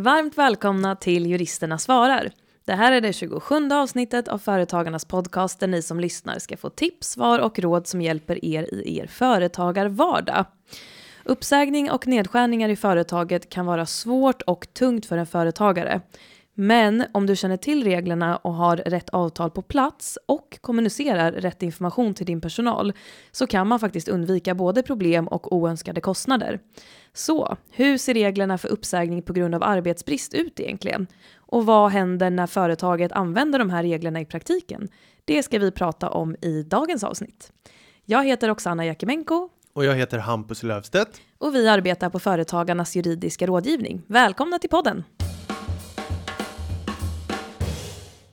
Varmt välkomna till Juristerna svarar. Det här är det 27 avsnittet av Företagarnas podcast där ni som lyssnar ska få tips, svar och råd som hjälper er i er företagarvardag. Uppsägning och nedskärningar i företaget kan vara svårt och tungt för en företagare. Men om du känner till reglerna och har rätt avtal på plats och kommunicerar rätt information till din personal så kan man faktiskt undvika både problem och oönskade kostnader. Så, hur ser reglerna för uppsägning på grund av arbetsbrist ut egentligen? Och vad händer när företaget använder de här reglerna i praktiken? Det ska vi prata om i dagens avsnitt. Jag heter Oksana Jakimenko. Och jag heter Hampus Lövstedt. Och vi arbetar på Företagarnas juridiska rådgivning. Välkomna till podden!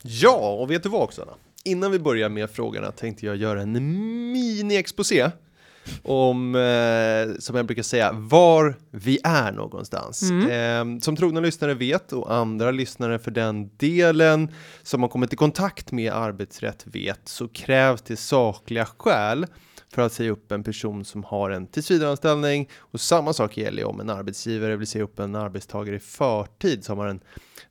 Ja, och vet du vad Oksana? Innan vi börjar med frågorna tänkte jag göra en mini-exposé om, eh, som jag brukar säga, var vi är någonstans. Mm. Eh, som trogna lyssnare vet, och andra lyssnare för den delen, som har kommit i kontakt med arbetsrätt vet, så krävs det sakliga skäl för att säga upp en person som har en tillsvidareanställning. Och samma sak gäller om en arbetsgivare vill säga upp en arbetstagare i förtid som har en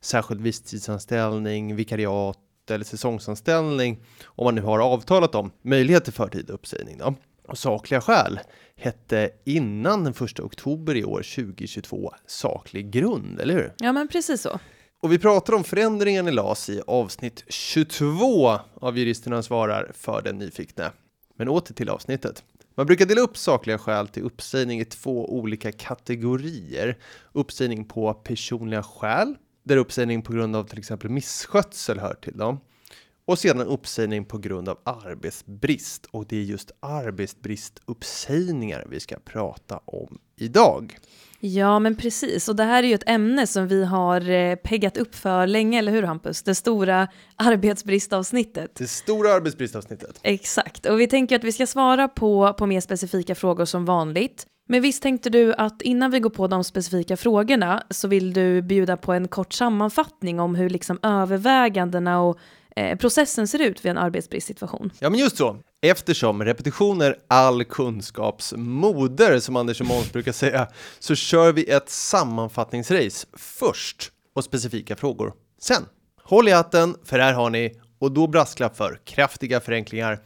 särskild visstidsanställning, vikariat eller säsongsanställning om man nu har avtalat om möjlighet till förtida uppsägning. Då. Och sakliga skäl hette innan den 1 oktober i år 2022 saklig grund, eller hur? Ja, men precis så. Och vi pratar om förändringen i LAS i avsnitt 22 av Juristerna svarar för den nyfikne. Men åter till avsnittet. Man brukar dela upp sakliga skäl till uppsägning i två olika kategorier. Uppsägning på personliga skäl, där uppsägning på grund av till exempel misskötsel hör till dem. Och sedan uppsägning på grund av arbetsbrist. Och det är just arbetsbristuppsägningar vi ska prata om idag. Ja, men precis. Och det här är ju ett ämne som vi har eh, peggat upp för länge, eller hur Hampus? Det stora arbetsbristavsnittet. Det stora arbetsbristavsnittet. Exakt, och vi tänker att vi ska svara på, på mer specifika frågor som vanligt. Men visst tänkte du att innan vi går på de specifika frågorna så vill du bjuda på en kort sammanfattning om hur liksom övervägandena och processen ser ut vid en arbetsbristsituation? Ja, men just så. Eftersom repetition är all kunskaps moder, som Anders och Måns brukar säga, så kör vi ett sammanfattningsrace först och specifika frågor sen. Håll i hatten, för här har ni, och då brasklapp för kraftiga förenklingar,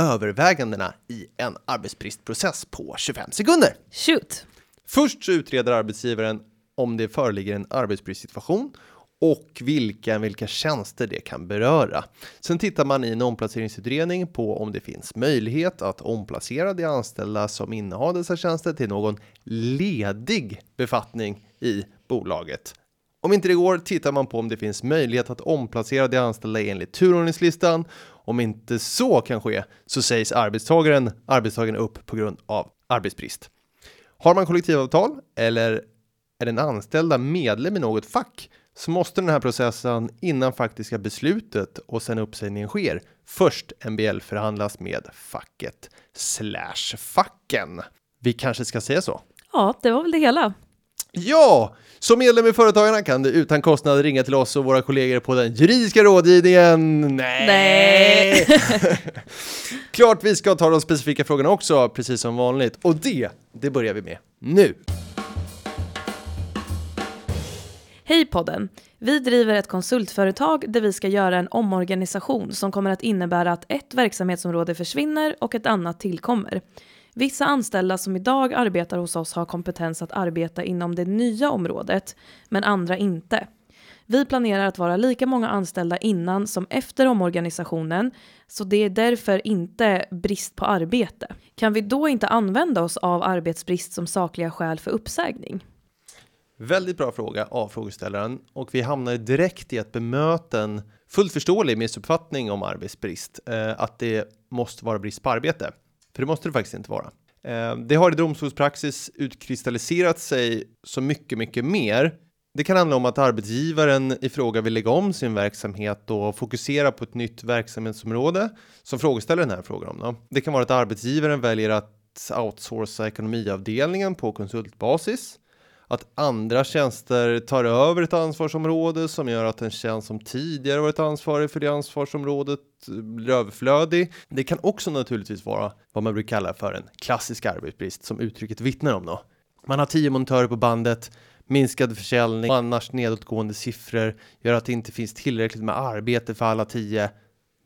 övervägandena i en arbetsbristprocess på 25 sekunder. Shoot! Först så utreder arbetsgivaren om det föreligger en arbetsbristsituation och vilka, vilka tjänster det kan beröra. Sen tittar man i en omplaceringsutredning på om det finns möjlighet att omplacera de anställda som innehar dessa tjänster till någon ledig befattning i bolaget. Om inte det går tittar man på om det finns möjlighet att omplacera de anställda enligt turordningslistan. Om inte så kan ske så sägs arbetstagaren arbetstagaren upp på grund av arbetsbrist. Har man kollektivavtal eller är den anställda medlem i något fack så måste den här processen innan faktiska beslutet och sen uppsägningen sker först MBL förhandlas med facket slash facken. Vi kanske ska säga så? Ja, det var väl det hela. Ja, som medlem i Företagarna kan du utan kostnad ringa till oss och våra kollegor på den juridiska rådgivningen. Nej! Nej. Klart vi ska ta de specifika frågorna också, precis som vanligt. Och det, det börjar vi med nu. Hej podden! Vi driver ett konsultföretag där vi ska göra en omorganisation som kommer att innebära att ett verksamhetsområde försvinner och ett annat tillkommer. Vissa anställda som idag arbetar hos oss har kompetens att arbeta inom det nya området, men andra inte. Vi planerar att vara lika många anställda innan som efter omorganisationen, så det är därför inte brist på arbete. Kan vi då inte använda oss av arbetsbrist som sakliga skäl för uppsägning? Väldigt bra fråga av frågeställaren och vi hamnar direkt i att bemöta en fullt förståelig missuppfattning om arbetsbrist, eh, att det måste vara brist på arbete. För det måste det faktiskt inte vara. Eh, det har i domstolspraxis utkristalliserat sig så mycket, mycket mer. Det kan handla om att arbetsgivaren i fråga vill lägga om sin verksamhet och fokusera på ett nytt verksamhetsområde som frågeställaren här frågar om. Då. Det kan vara att arbetsgivaren väljer att outsourca ekonomiavdelningen på konsultbasis att andra tjänster tar över ett ansvarsområde som gör att en tjänst som tidigare varit ansvarig för det ansvarsområdet blir överflödig. Det kan också naturligtvis vara vad man brukar kalla för en klassisk arbetsbrist som uttrycket vittnar om då. Man har tio montörer på bandet minskad försäljning, annars nedåtgående siffror gör att det inte finns tillräckligt med arbete för alla tio.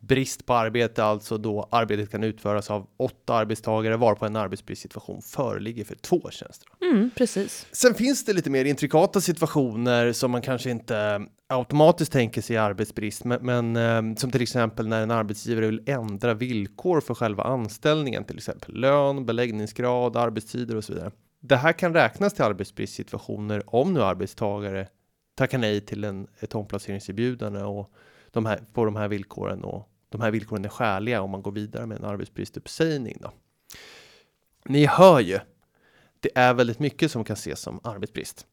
Brist på arbete, alltså då arbetet kan utföras av åtta arbetstagare varpå en arbetsbristsituation föreligger för två tjänster. Mm, precis. Sen finns det lite mer intrikata situationer som man kanske inte automatiskt tänker sig arbetsbrist, men, men eh, som till exempel när en arbetsgivare vill ändra villkor för själva anställningen, till exempel lön, beläggningsgrad, arbetstider och så vidare. Det här kan räknas till arbetsbristsituationer om nu arbetstagare tackar nej till en, ett omplaceringserbjudande och de här, på de här villkoren och de här villkoren är skäliga om man går vidare med en arbetsbristuppsägning. Då. Ni hör ju, det är väldigt mycket som kan ses som arbetsbrist.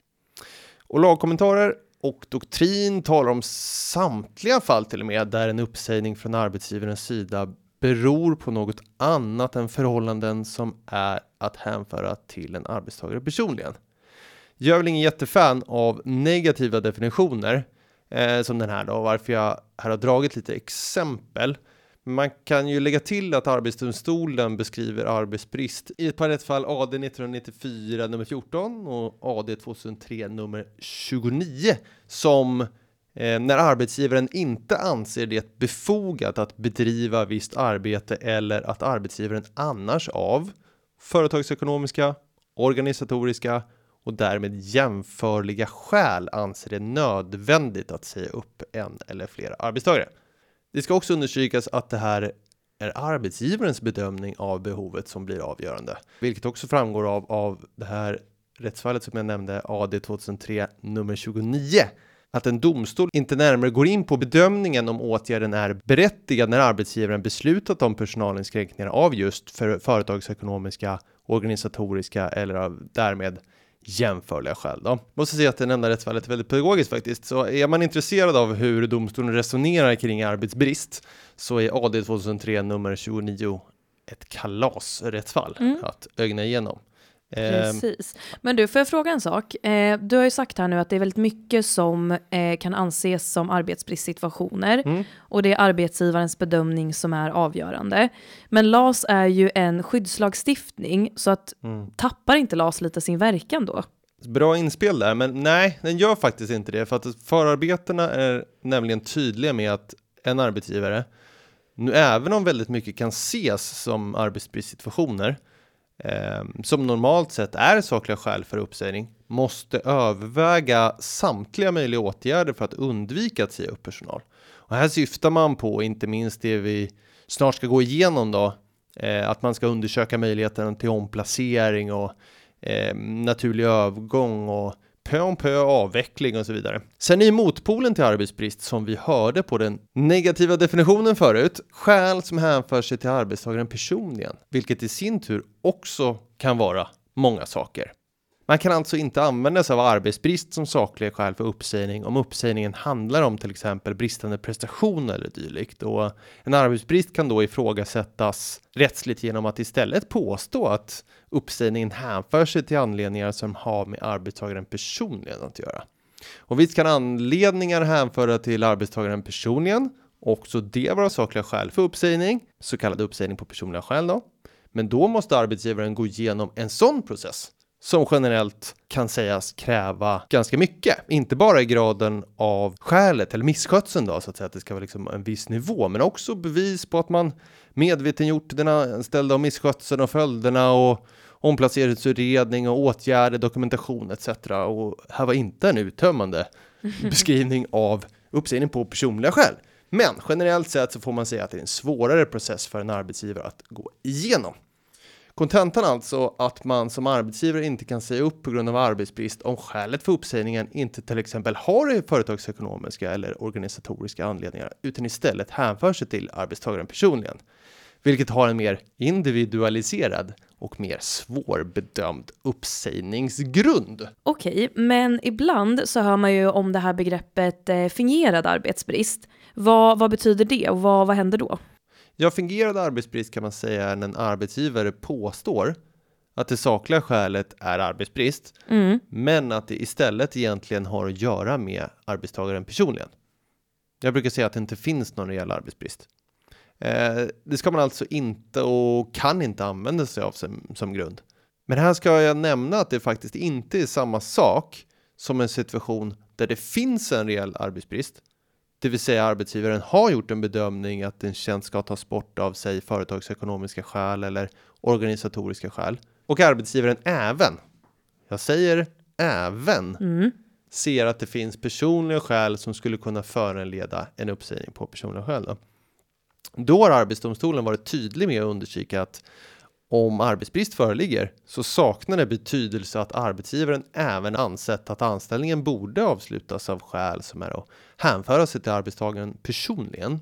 Och lagkommentarer och doktrin talar om samtliga fall till och med där en uppsägning från arbetsgivarens sida beror på något annat än förhållanden som är att hänföra till en arbetstagare personligen. Jag är väl ingen jättefan av negativa definitioner eh, som den här då, varför jag här har dragit lite exempel. Man kan ju lägga till att Arbetsdomstolen beskriver arbetsbrist i ett par rättsfall AD 1994 nummer 14 och AD 2003 nummer 29 som eh, när arbetsgivaren inte anser det befogat att bedriva visst arbete eller att arbetsgivaren annars av företagsekonomiska, organisatoriska och därmed jämförliga skäl anser det nödvändigt att säga upp en eller flera arbetstagare. Det ska också understrykas att det här är arbetsgivarens bedömning av behovet som blir avgörande, vilket också framgår av, av det här rättsfallet som jag nämnde, AD 2003 nummer 29 att en domstol inte närmare går in på bedömningen om åtgärden är berättigad när arbetsgivaren beslutat om personalinskränkningar av just för företagsekonomiska, organisatoriska eller av därmed jämförliga skäl. Då. Måste säga att det nämnda rättsfallet är väldigt pedagogiskt faktiskt. Så är man intresserad av hur domstolen resonerar kring arbetsbrist så är AD 2003 nummer 29 ett kalasrättsfall mm. att ögna igenom. Ehm. Precis. Men du, får jag fråga en sak? Eh, du har ju sagt här nu att det är väldigt mycket som eh, kan anses som arbetsbristsituationer mm. och det är arbetsgivarens bedömning som är avgörande. Men LAS är ju en skyddslagstiftning så att mm. tappar inte LAS lite sin verkan då? Bra inspel där, men nej, den gör faktiskt inte det för att förarbetena är nämligen tydliga med att en arbetsgivare, nu även om väldigt mycket kan ses som arbetsbristsituationer, eh, som normalt sett är sakliga skäl för uppsägning måste överväga samtliga möjliga åtgärder för att undvika att säga upp personal. Och här syftar man på inte minst det vi snart ska gå igenom då, eh, att man ska undersöka möjligheten till omplacering och eh, naturlig övergång och pö om pö avveckling och så vidare. Sen är motpolen till arbetsbrist som vi hörde på den negativa definitionen förut, skäl som hänför sig till arbetstagaren personligen, vilket i sin tur också kan vara många saker. Man kan alltså inte använda sig av arbetsbrist som sakliga skäl för uppsägning om uppsägningen handlar om till exempel bristande prestation eller dylikt. Och en arbetsbrist kan då ifrågasättas rättsligt genom att istället påstå att uppsägningen hänför sig till anledningar som har med arbetstagaren personligen att göra. Och visst kan anledningar hänföra till arbetstagaren personligen, också det vara sakliga skäl för uppsägning, så kallad uppsägning på personliga skäl då. Men då måste arbetsgivaren gå igenom en sån process som generellt kan sägas kräva ganska mycket, inte bara i graden av skälet eller misskötseln då, så att säga att det ska vara liksom en viss nivå, men också bevis på att man medveten gjort den anställda om misskötseln och följderna och omplaceringsutredning och åtgärder, dokumentation etc. Och här var inte en uttömmande beskrivning av uppsägning på personliga skäl. Men generellt sett så får man säga att det är en svårare process för en arbetsgivare att gå igenom. Kontentan alltså att man som arbetsgivare inte kan säga upp på grund av arbetsbrist om skälet för uppsägningen inte till exempel har företagsekonomiska eller organisatoriska anledningar utan istället hänför sig till arbetstagaren personligen, vilket har en mer individualiserad och mer svårbedömd uppsägningsgrund. Okej, men ibland så hör man ju om det här begreppet eh, fingerad arbetsbrist. Vad, vad betyder det och vad, vad händer då? Ja, fingerad arbetsbrist kan man säga är när en arbetsgivare påstår att det sakliga skälet är arbetsbrist, mm. men att det istället egentligen har att göra med arbetstagaren personligen. Jag brukar säga att det inte finns någon reell arbetsbrist. Eh, det ska man alltså inte och kan inte använda sig av som, som grund. Men här ska jag nämna att det faktiskt inte är samma sak som en situation där det finns en reell arbetsbrist, det vill säga arbetsgivaren har gjort en bedömning att en tjänst ska tas bort av sig företagsekonomiska skäl eller organisatoriska skäl och arbetsgivaren även, jag säger även, Mm. ser att det finns personliga skäl som skulle kunna föranleda en uppsägning på personliga skäl. Då. Då har Arbetsdomstolen varit tydlig med att understryka att om arbetsbrist föreligger så saknar det betydelse att arbetsgivaren även ansett att anställningen borde avslutas av skäl som är att hänföra sig till arbetstagaren personligen.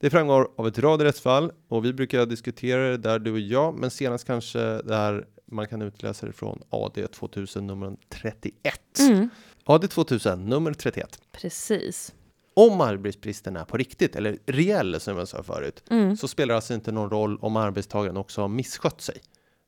Det framgår av ett rad rättsfall och vi brukar diskutera det där du och jag, men senast kanske där man kan utläsa det från AD 2000 nummer 31. Mm. AD 2000 nummer 31. Precis. Om arbetsbristen är på riktigt eller reell som jag sa förut Mm. så spelar det alltså inte någon roll om arbetstagaren också har misskött sig.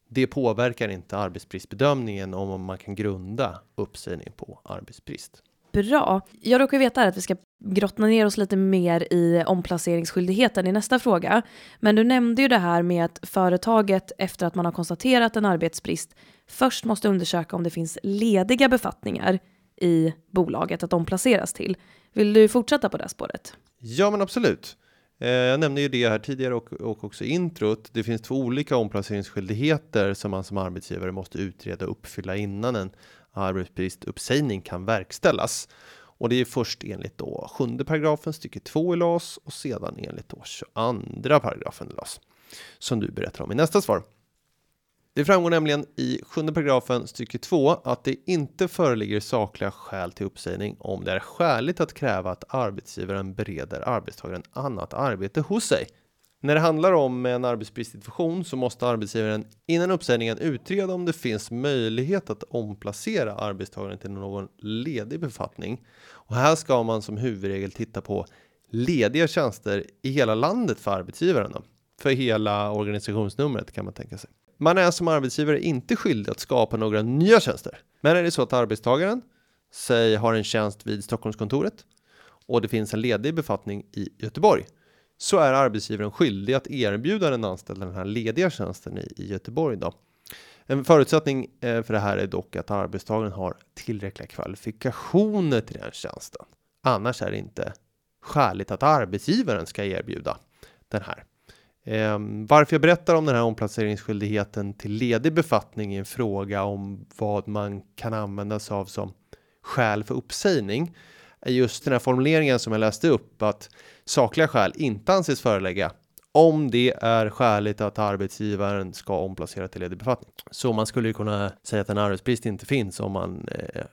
Det påverkar inte arbetsbristbedömningen om man kan grunda uppsägning på arbetsbrist. Bra. Jag råkar veta att vi ska grottna ner oss lite mer i omplaceringsskyldigheten i nästa fråga. Men du nämnde ju det här med att företaget efter att man har konstaterat en arbetsbrist först måste undersöka om det finns lediga befattningar i bolaget att omplaceras till. Vill du fortsätta på det spåret? Ja, men absolut. Eh, jag nämnde ju det här tidigare och, och också introt. Det finns två olika omplaceringsskyldigheter som man som arbetsgivare måste utreda och uppfylla innan en arbetsbristuppsägning kan verkställas. Och det är först enligt då sjunde paragrafen stycke 2 i LAS och sedan enligt då 22 paragrafen i LAS som du berättar om i nästa svar. Det framgår nämligen i sjunde paragrafen stycke 2 att det inte föreligger sakliga skäl till uppsägning om det är skäligt att kräva att arbetsgivaren bereder arbetstagaren annat arbete hos sig. När det handlar om en arbetsbristsituation så måste arbetsgivaren innan uppsägningen utreda om det finns möjlighet att omplacera arbetstagaren till någon ledig befattning. Och här ska man som huvudregel titta på lediga tjänster i hela landet för arbetsgivaren. Då. För hela organisationsnumret kan man tänka sig. Man är som arbetsgivare inte skyldig att skapa några nya tjänster. Men är det så att arbetstagaren, säg har en tjänst vid Stockholmskontoret och det finns en ledig befattning i Göteborg så är arbetsgivaren skyldig att erbjuda den anställda den här lediga tjänsten i, i Göteborg. Då. En förutsättning eh, för det här är dock att arbetstagaren har tillräckliga kvalifikationer till den tjänsten. Annars är det inte skäligt att arbetsgivaren ska erbjuda den här. Eh, varför jag berättar om den här omplaceringsskyldigheten till ledig befattning i en fråga om vad man kan använda sig av som skäl för uppsägning är just den här formuleringen som jag läste upp att sakliga skäl inte anses förelägga om det är skäligt att arbetsgivaren ska omplacera till ledig befattning. Så man skulle ju kunna säga att en arbetsbrist inte finns om man eh,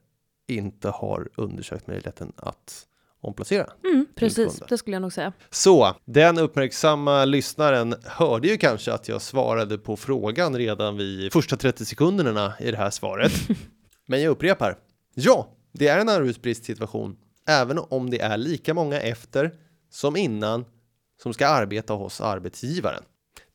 inte har undersökt möjligheten att omplacera. Mm, precis, det skulle jag nog säga. Så den uppmärksamma lyssnaren hörde ju kanske att jag svarade på frågan redan vid första 30 sekunderna i det här svaret. Men jag upprepar. Ja, det är en arbetsbristsituation, även om det är lika många efter som innan som ska arbeta hos arbetsgivaren.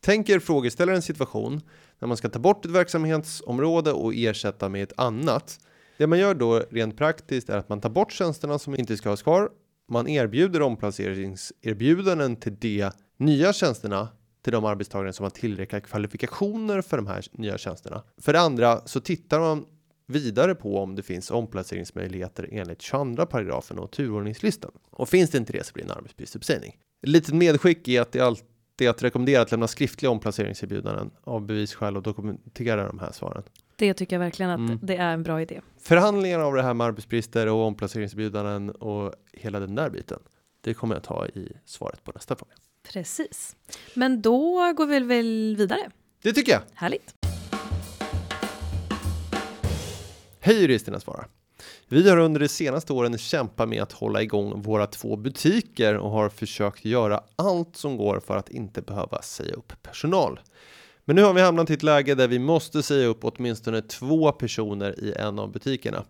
Tänk er frågeställarens situation när man ska ta bort ett verksamhetsområde och ersätta med ett annat. Det man gör då rent praktiskt är att man tar bort tjänsterna som inte ska ha kvar. Man erbjuder omplaceringserbjudanden till de nya tjänsterna till de arbetstagare som har tillräckliga kvalifikationer för de här nya tjänsterna. För det andra så tittar man vidare på om det finns omplaceringsmöjligheter enligt 22 paragrafen och turordningslistan. Och finns det inte det så blir det en arbetsbristuppsägning. Ett litet medskick är att det alltid är att rekommendera att lämna skriftliga omplaceringserbjudanden av bevisskäl och dokumentera de här svaren. Det tycker jag verkligen att Mm. det är en bra idé. Förhandlingar av det här med arbetsbrister och omplaceringserbjudanden och hela den där biten. Det kommer jag ta i svaret på nästa fråga. Precis. Men då går vi väl vidare. Det tycker jag. Härligt. Hej juristerna svarar. Vi har under de senaste åren kämpat med att hålla igång våra två butiker och har försökt göra allt som går för att inte behöva säga upp personal. Men nu har vi hamnat i ett läge där vi måste säga upp åtminstone två personer i en av butikerna.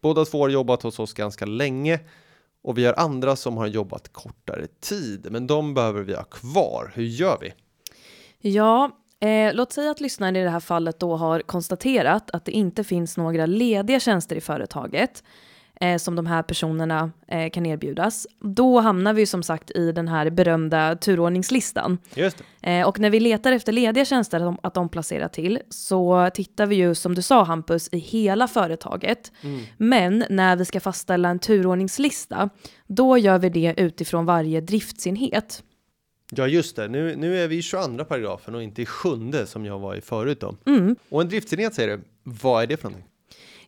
Båda två har jobbat hos oss ganska länge och vi har andra som har jobbat kortare tid, men de behöver vi ha kvar. Hur gör vi? Ja, eh, låt säga att lyssnaren i det här fallet då har konstaterat att det inte finns några lediga tjänster i företaget eh, som de här personerna eh, kan erbjudas, då hamnar vi som sagt i den här berömda turordningslistan. Just. Eh, och när vi letar efter lediga tjänster att, att omplacera till så tittar vi ju som du sa Hampus i hela företaget. Mm. Men när vi ska fastställa en turordningslista, då gör vi det utifrån varje driftsenhet. Ja, just det. Nu, nu är vi i 22 paragrafen och inte i sjunde som jag var i förut då. Mm. Och en driftsenhet säger du. Vad är det för någonting?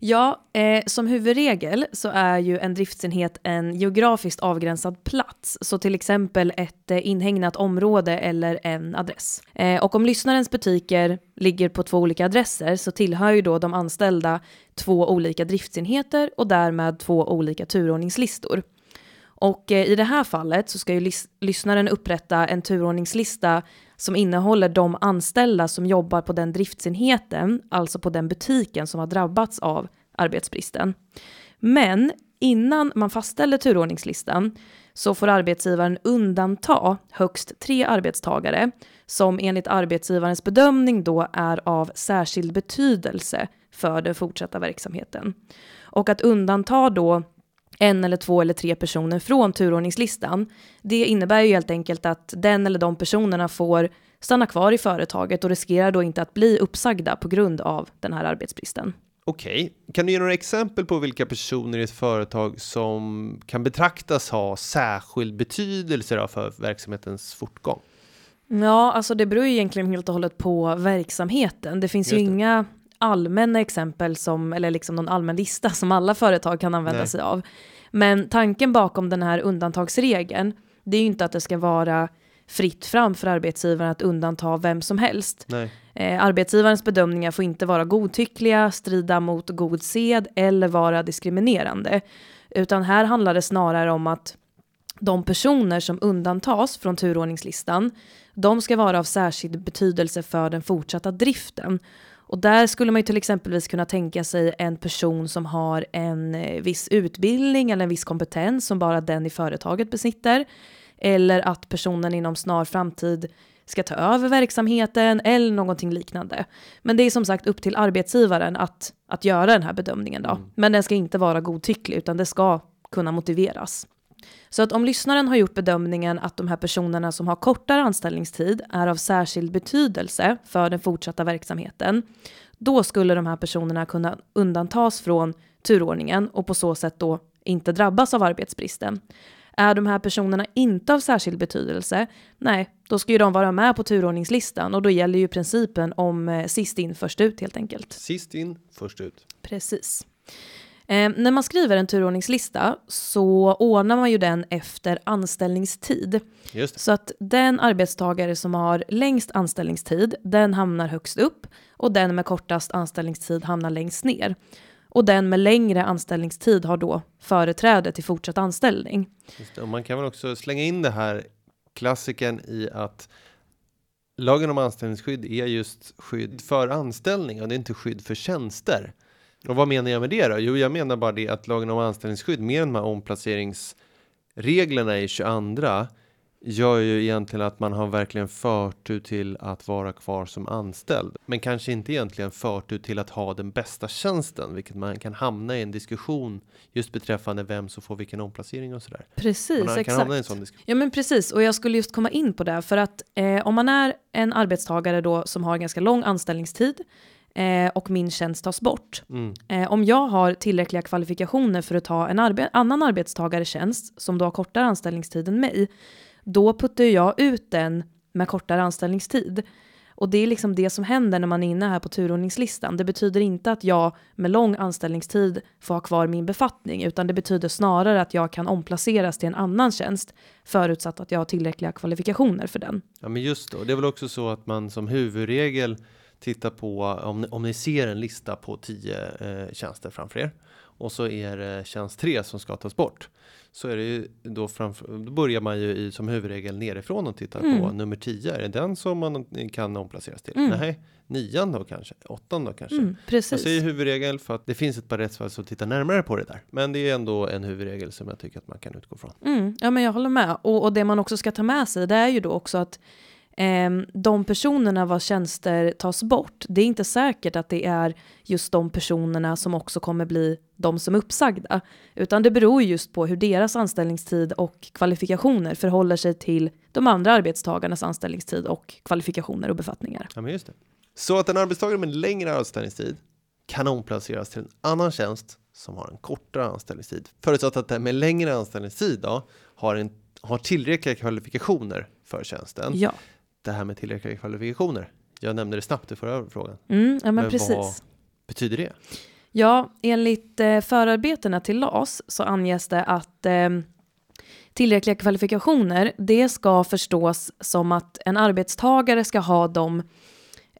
Ja, eh, som huvudregel så är ju en driftsenhet en geografiskt avgränsad plats, så till exempel ett eh, inhägnat område eller en adress. Eh, och om lyssnarens butiker ligger på två olika adresser så tillhör ju då de anställda två olika driftsenheter och därmed två olika turordningslistor. Och eh, i det här fallet så ska ju lys lyssnaren upprätta en turordningslista som innehåller de anställda som jobbar på den driftsenheten, alltså på den butiken som har drabbats av arbetsbristen. Men innan man fastställer turordningslistan så får arbetsgivaren undanta högst tre arbetstagare som enligt arbetsgivarens bedömning då är av särskild betydelse för den fortsatta verksamheten. Och att undanta då en eller två eller tre personer från turordningslistan. Det innebär ju helt enkelt att den eller de personerna får stanna kvar i företaget och riskerar då inte att bli uppsagda på grund av den här arbetsbristen. Okej, kan du ge några exempel på vilka personer i ett företag som kan betraktas ha särskild betydelse för verksamhetens fortgång? Ja, alltså det beror ju egentligen helt och hållet på verksamheten. Det finns Just ju det. inga allmänna exempel som, eller liksom någon allmän lista som alla företag kan använda Nej. sig av. Men tanken bakom den här undantagsregeln, det är ju inte att det ska vara fritt fram för arbetsgivaren att undanta vem som helst. Eh, arbetsgivarens bedömningar får inte vara godtyckliga, strida mot god sed eller vara diskriminerande. Utan här handlar det snarare om att de personer som undantas från turordningslistan, de ska vara av särskild betydelse för den fortsatta driften. Och där skulle man ju till exempelvis kunna tänka sig en person som har en eh, viss utbildning eller en viss kompetens som bara den i företaget besitter. Eller att personen inom snar framtid ska ta över verksamheten eller någonting liknande. Men det är som sagt upp till arbetsgivaren att, att göra den här bedömningen då. Men den ska inte vara godtycklig utan det ska kunna motiveras. Så att om lyssnaren har gjort bedömningen att de här personerna som har kortare anställningstid är av särskild betydelse för den fortsatta verksamheten, då skulle de här personerna kunna undantas från turordningen och på så sätt då inte drabbas av arbetsbristen. Är de här personerna inte av särskild betydelse, nej, då ska ju de vara med på turordningslistan och då gäller ju principen om eh, sist in först ut helt enkelt. Sist in, först ut. Precis. Eh, när man skriver en turordningslista så ordnar man ju den efter anställningstid. Så att den arbetstagare som har längst anställningstid, den hamnar högst upp och den med kortast anställningstid hamnar längst ner. Och den med längre anställningstid har då företräde till fortsatt anställning. Det. Och man kan väl också slänga in det här klassiken i att lagen om anställningsskydd är just skydd för anställning och det är inte skydd för tjänster. Och vad menar jag med det då? Jo, jag menar bara det att lagen om anställningsskydd med de här omplaceringsreglerna i 22 gör ju egentligen att man har verkligen förtur till att vara kvar som anställd, men kanske inte egentligen förtur till att ha den bästa tjänsten, vilket man kan hamna i en diskussion just beträffande vem som får vilken omplacering och sådär. Precis, Man kan hamna i en exakt. sån diskussion. Ja men precis, och jag skulle just komma in på det för att eh, om man är en arbetstagare då som har ganska lång anställningstid eh, och min tjänst tas bort. Mm. Eh, om jag har tillräckliga kvalifikationer för att ta en arbe annan arbetstagares tjänst som då har kortare anställningstid än mig, då puttar jag ut den med kortare anställningstid. Och det är liksom det som händer när man är inne här på turordningslistan. Det betyder inte att jag med lång anställningstid får ha kvar min befattning, utan det betyder snarare att jag kan omplaceras till en annan tjänst, förutsatt att jag har tillräckliga kvalifikationer för den. Ja, men just det. Och det är väl också så att man som huvudregel tittar på om, ni- om ni ser en lista på 10 eh, tjänster framför er och så är det tjänst 3 som ska tas bort. Så är det ju då framför, då börjar man ju i, som huvudregel nerifrån och tittar på Mm. nummer 10. Är det den som man kan omplaceras till? Mm. Nej, nian då kanske, åttan då kanske. Mm, Jag precis. säger huvudregel för att det finns ett par rättsfall som tittar närmare på det där. Men det är ändå en huvudregel som jag tycker att man kan utgå från. Mm, ja, men jag håller med. Och, och det man också ska ta med sig, det är ju då också att de personerna vars tjänster tas bort, det är inte säkert att det är just de personerna som också kommer bli de som är uppsagda, utan det beror just på hur deras anställningstid och kvalifikationer förhåller sig till de andra arbetstagarnas anställningstid och kvalifikationer och befattningar. Ja, men just det. Så att en arbetstagare med längre anställningstid kan omplaceras till en annan tjänst som har en kortare anställningstid. Förutsatt att den med längre anställningstid då, har, en, har tillräckliga kvalifikationer för tjänsten. Ja, Det här med tillräckliga kvalifikationer. Jag nämnde det snabbt i förra frågan. mm, ja men, Men precis. vad betyder det? Ja, enligt eh, förarbetena till LAS så anges det att eh, tillräckliga kvalifikationer, det ska förstås som att en arbetstagare ska ha de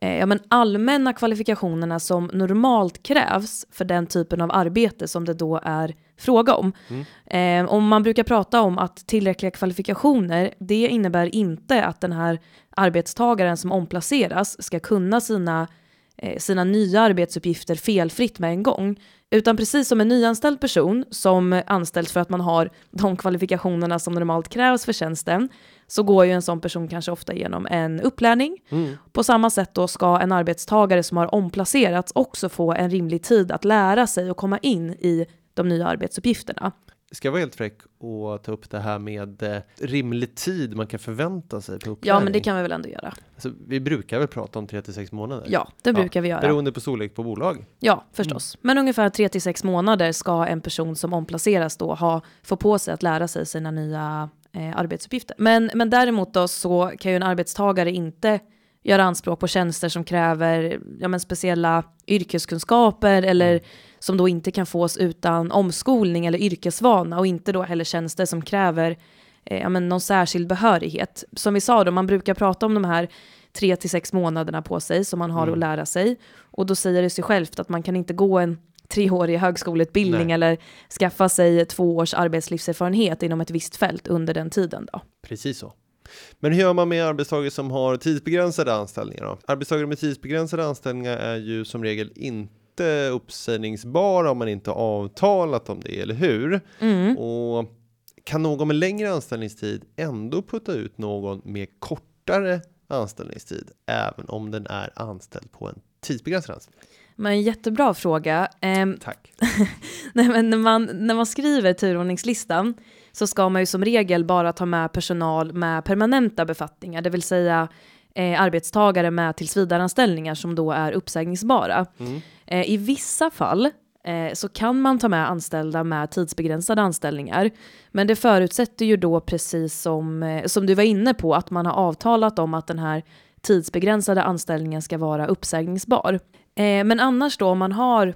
ja, men allmänna kvalifikationerna som normalt krävs för den typen av arbete som det då är fråga om. Mm. Eh, om man brukar prata om att tillräckliga kvalifikationer, det innebär inte att den här arbetstagaren som omplaceras ska kunna sina eh, sina nya arbetsuppgifter felfritt med en gång. Utan precis som en nyanställd person som anställs för att man har de kvalifikationerna som normalt krävs för tjänsten, så går ju en sån person kanske ofta igenom en upplärning. Mm. På samma sätt då ska en arbetstagare som har omplacerats också få en rimlig tid att lära sig och komma in i de nya arbetsuppgifterna. Ska jag vara helt fräck och ta upp det här med eh, rimlig tid man kan förvänta sig på upplärning? Ja, men det kan vi väl ändå göra. alltså, vi brukar väl prata om 3 till 6 månader? Ja, det brukar vi göra. Beroende på storlek på bolag. Ja, förstås. Men ungefär 3 till 6 månader ska en person som omplaceras då ha, få på sig att lära sig sina nya eh, arbetsuppgifter. Men, men däremot då så kan ju en arbetstagare inte göra anspråk på tjänster som kräver ja, men speciella yrkeskunskaper eller som då inte kan fås utan omskolning eller yrkesvana och inte då heller tjänster som kräver eh, ja, men någon särskild behörighet. Som vi sa då, man brukar prata om de här tre till sex månaderna på sig som man har Mm. att lära sig. Och då säger det sig självt att man kan inte gå en treårig högskoleutbildning Nej. eller skaffa sig två års arbetslivserfarenhet inom ett visst fält under den tiden då. Precis så. Men hur gör man med arbetstagare som har tidsbegränsade anställningar då? Arbetstagare med tidsbegränsade anställningar är ju som regel inte uppsägningsbara om man inte avtalat om det, eller hur? Mm. Och kan någon med längre anställningstid ändå putta ut någon med kortare anställningstid, även om den är anställd på en tidsbegränsad anställning? Men jättebra fråga. Ehm, Tack. Nej, men när, man, när man skriver turordningslistan så ska man ju som regel bara ta med personal med permanenta befattningar, det vill säga eh, arbetstagare med tillsvidareanställningar som då är uppsägningsbara. Mm. Eh, I vissa fall eh, så kan man ta med anställda med tidsbegränsade anställningar, men det förutsätter ju då precis som, eh, som du var inne på att man har avtalat om att den här tidsbegränsade anställningen ska vara uppsägningsbar. Eh, men annars då om man har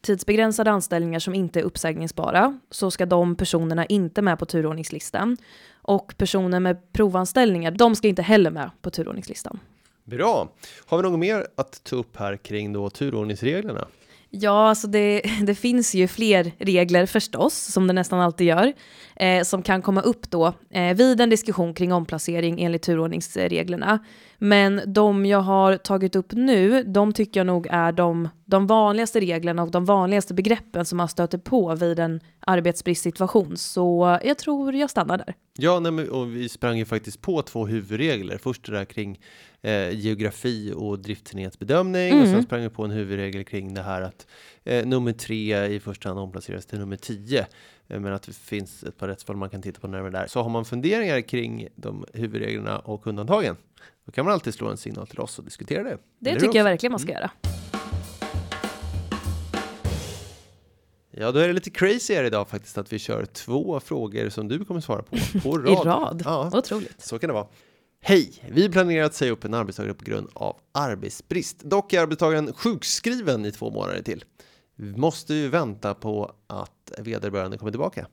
tidsbegränsade anställningar som inte är uppsägningsbara så ska de personerna inte med på turordningslistan. Och personer med provanställningar, de ska inte heller med på turordningslistan. Bra. Har vi något mer att ta upp här kring då turordningsreglerna? Ja, alltså det, det finns ju fler regler förstås, som det nästan alltid gör, eh, som kan komma upp då eh, vid en diskussion kring omplacering enligt turordningsreglerna. Men de jag har tagit upp nu, de tycker jag nog är de, de vanligaste reglerna och de vanligaste begreppen som man stöter på vid en arbetsbristsituation. Så jag tror jag stannar där. Ja, nej, men, och vi sprang ju faktiskt på två huvudregler. Först det där kring eh, geografi och driftsenhetsbedömning och sen Mm. sprang vi på en huvudregel kring det här att eh, nummer tre i första hand omplaceras till nummer tio. Eh, men att det finns ett par rättsfall man kan titta på närmare där. Så har man funderingar kring de huvudreglerna och undantagen, då kan man alltid slå en signal till oss och diskutera det. Det Eller tycker hur? jag verkligen man ska göra. Ja, då är det lite crazy här idag faktiskt att vi kör två frågor som du kommer svara på på I rad. rad. Ja, Otroligt. Så kan det vara. Hej! Vi planerar att säga upp en arbetstagare på grund av arbetsbrist. Dock är arbetstagaren sjukskriven i två månader till. Vi måste ju vänta på att vederbörande kommer tillbaka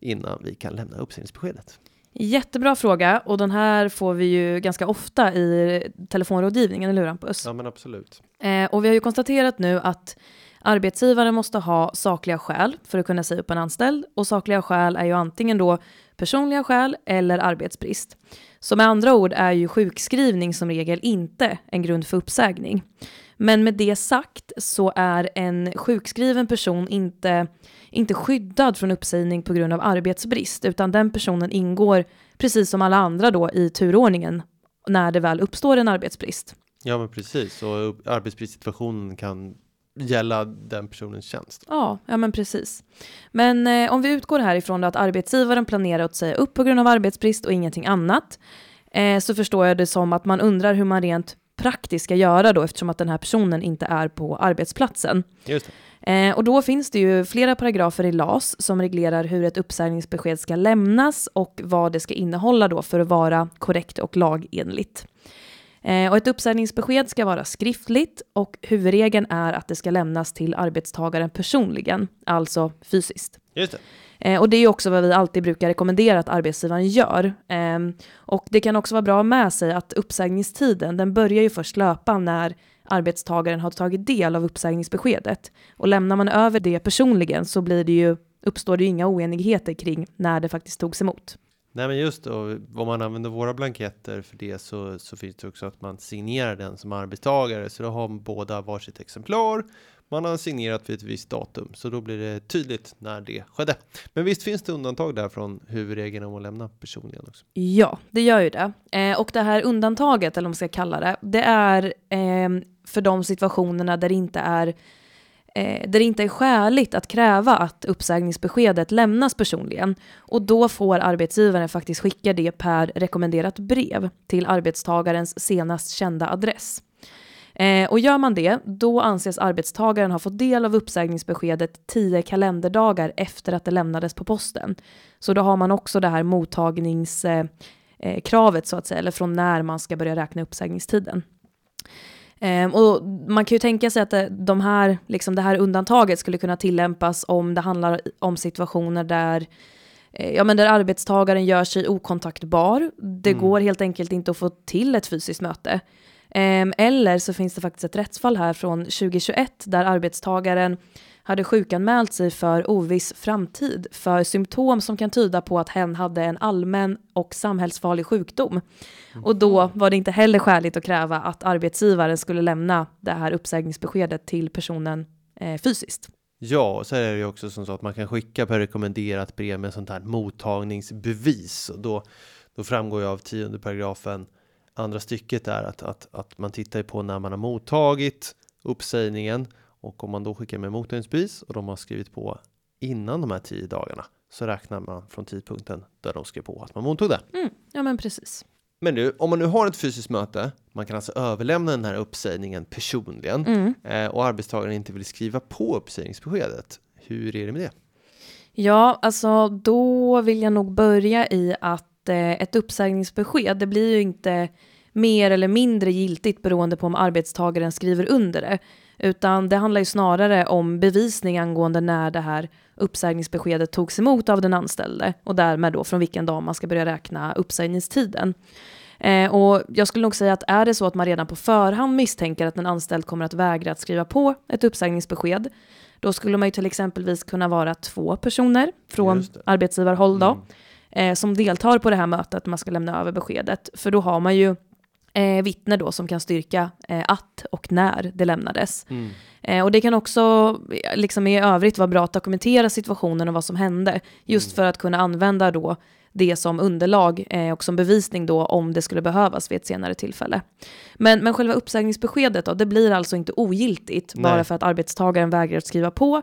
innan vi kan lämna uppsägningsbeskedet. Jättebra fråga och den här får vi ju ganska ofta i telefonrådgivningen, eller hur Hampus? Ja, men absolut. Eh, och vi har ju konstaterat nu att arbetsgivaren måste ha sakliga skäl för att kunna säga upp en anställd och sakliga skäl är ju antingen då personliga skäl eller arbetsbrist. Så med andra ord är ju sjukskrivning som regel inte en grund för uppsägning. Men med det sagt så är en sjukskriven person inte, inte skyddad från uppsägning på grund av arbetsbrist utan den personen ingår precis som alla andra då i turordningen när det väl uppstår en arbetsbrist. Ja, men precis. Och arbetsbristsituationen kan gälla den personens tjänst. Ja, ja men precis. Men eh, om vi utgår härifrån då att arbetsgivaren planerar att säga upp på grund av arbetsbrist och ingenting annat, eh, så förstår jag det som att man undrar hur man rent praktiskt ska göra då eftersom att den här personen inte är på arbetsplatsen. Eh, och då finns det ju flera paragrafer i LAS som reglerar hur ett uppsägningsbesked ska lämnas och vad det ska innehålla då för att vara korrekt och lagenligt. Eh, och ett uppsägningsbesked ska vara skriftligt och huvudregeln är att det ska lämnas till arbetstagaren personligen, alltså fysiskt. Just det. Eh, och det är också vad vi alltid brukar rekommendera att arbetsgivaren gör. Eh, och det kan också vara bra med sig att uppsägningstiden, den börjar ju först löpa när arbetstagaren har tagit del av uppsägningsbeskedet. Och lämnar man över det personligen så blir det ju, uppstår det ju inga oenigheter kring när det faktiskt togs emot. Nej, men just då, om man använder våra blanketter för det så, så finns det också att man signerar den som arbetstagare. Så då har båda varsitt exemplar. Man har signerat vid ett visst datum, så då blir det tydligt när det skedde. Men visst finns det undantag där från huvudregeln om att lämna personligen också. Ja, det gör ju det. Eh, och det här undantaget, eller vad man ska kalla det, det är eh, för de situationerna där det inte är eh, Eh, där det inte är skäligt att kräva att uppsägningsbeskedet lämnas personligen. Och då får arbetsgivaren faktiskt skicka det per rekommenderat brev till arbetstagarens senast kända adress. Eh, och gör man det, då anses arbetstagaren ha fått del av uppsägningsbeskedet tio kalenderdagar efter att det lämnades på posten. Så då har man också det här mottagningskravet eh, eh så att säga, eller från när man ska börja räkna uppsägningstiden. Eh, och man kan ju tänka sig att de här, liksom det här undantaget skulle kunna tillämpas om det handlar om situationer där eh, Ja, men där arbetstagaren gör sig okontaktbar. Det Mm. går helt enkelt inte att få till ett fysiskt möte. Ehm, Eller så finns det faktiskt ett rättsfall här från 2021 där arbetstagaren hade sjukanmält sig för oviss framtid för symptom som kan tyda på att hen hade en allmän och samhällsfarlig sjukdom. Och då var det inte heller skäligt att kräva att arbetsgivaren skulle lämna det här uppsägningsbeskedet till personen eh, fysiskt. Ja, och så är det ju också som så att man kan skicka per rekommenderat brev med sånt här mottagningsbevis. Och då, då framgår ju av tionde paragrafen andra stycket är att, att, att man tittar på när man har mottagit uppsägningen och om man då skickar med mottagningsbevis och de har skrivit på innan de här tio dagarna så räknar man från tidpunkten där de skrev på att man mottog det. Mm, ja men precis. Men nu, om man nu har ett fysiskt möte, man kan alltså överlämna den här uppsägningen personligen Mm. eh, och arbetstagaren inte vill skriva på uppsägningsbeskedet. Hur är det med det? Ja, alltså då vill jag nog börja i att eh, ett uppsägningsbesked, det blir ju inte mer eller mindre giltigt beroende på om arbetstagaren skriver under det, utan det handlar ju snarare om bevisning angående när det här uppsägningsbeskedet togs emot av den anställde och därmed då från vilken dag man ska börja räkna uppsägningstiden. Eh, och jag skulle nog säga att är det så att man redan på förhand misstänker att en anställd kommer att vägra att skriva på ett uppsägningsbesked, då skulle man ju till exempelvis kunna vara två personer från arbetsgivarhåll då, Mm. eh, som deltar på det här mötet när man ska lämna över beskedet. För då har man ju eh, vittne då som kan styrka eh, att och när det lämnades. Mm. Eh, och det kan också eh, liksom i övrigt vara bra att dokumentera situationen och vad som hände. Just för att kunna använda då det som underlag eh, och som bevisning då om det skulle behövas vid ett senare tillfälle. Men, men själva uppsägningsbeskedet då, det blir alltså inte ogiltigt Nej. bara för att arbetstagaren vägrar att skriva på.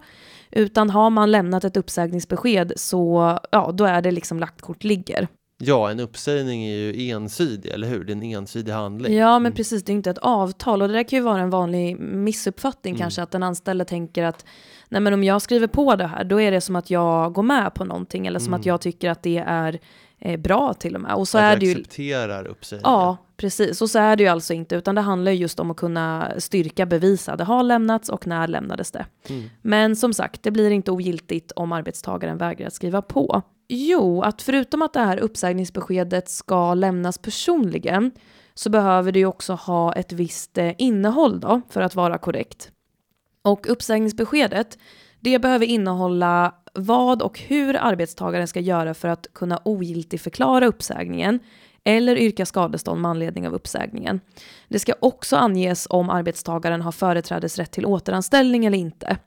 Utan har man lämnat ett uppsägningsbesked så ja, då är det liksom lagt kort ligger. Ja, en uppsägning är ju ensidig, eller hur? Det är en ensidig handling. Ja, men precis. Det är inte ett avtal. Och det där kan ju vara en vanlig missuppfattning Mm. kanske. Att den anställde tänker att nej, men om jag skriver på det här, då är det som att jag går med på någonting. Eller som Mm. att jag tycker att det är eh, bra till och med. Och så att är jag det ju... accepterar uppsägningen. Ja, precis. Och så är det ju alltså inte. Utan det handlar ju just om att kunna styrka, bevisa. Det har lämnats och när lämnades det. Mm. Men som sagt, det blir inte ogiltigt om arbetstagaren vägrar att skriva på. Jo, att förutom att det här uppsägningsbeskedet ska lämnas personligen så behöver det ju också ha ett visst eh, innehåll då för att vara korrekt. Och uppsägningsbeskedet, det behöver innehålla vad och hur arbetstagaren ska göra för att kunna ogiltigförklara uppsägningen eller yrka skadestånd med anledning av uppsägningen. Det ska också anges om arbetstagaren har företrädesrätt till återanställning eller inte.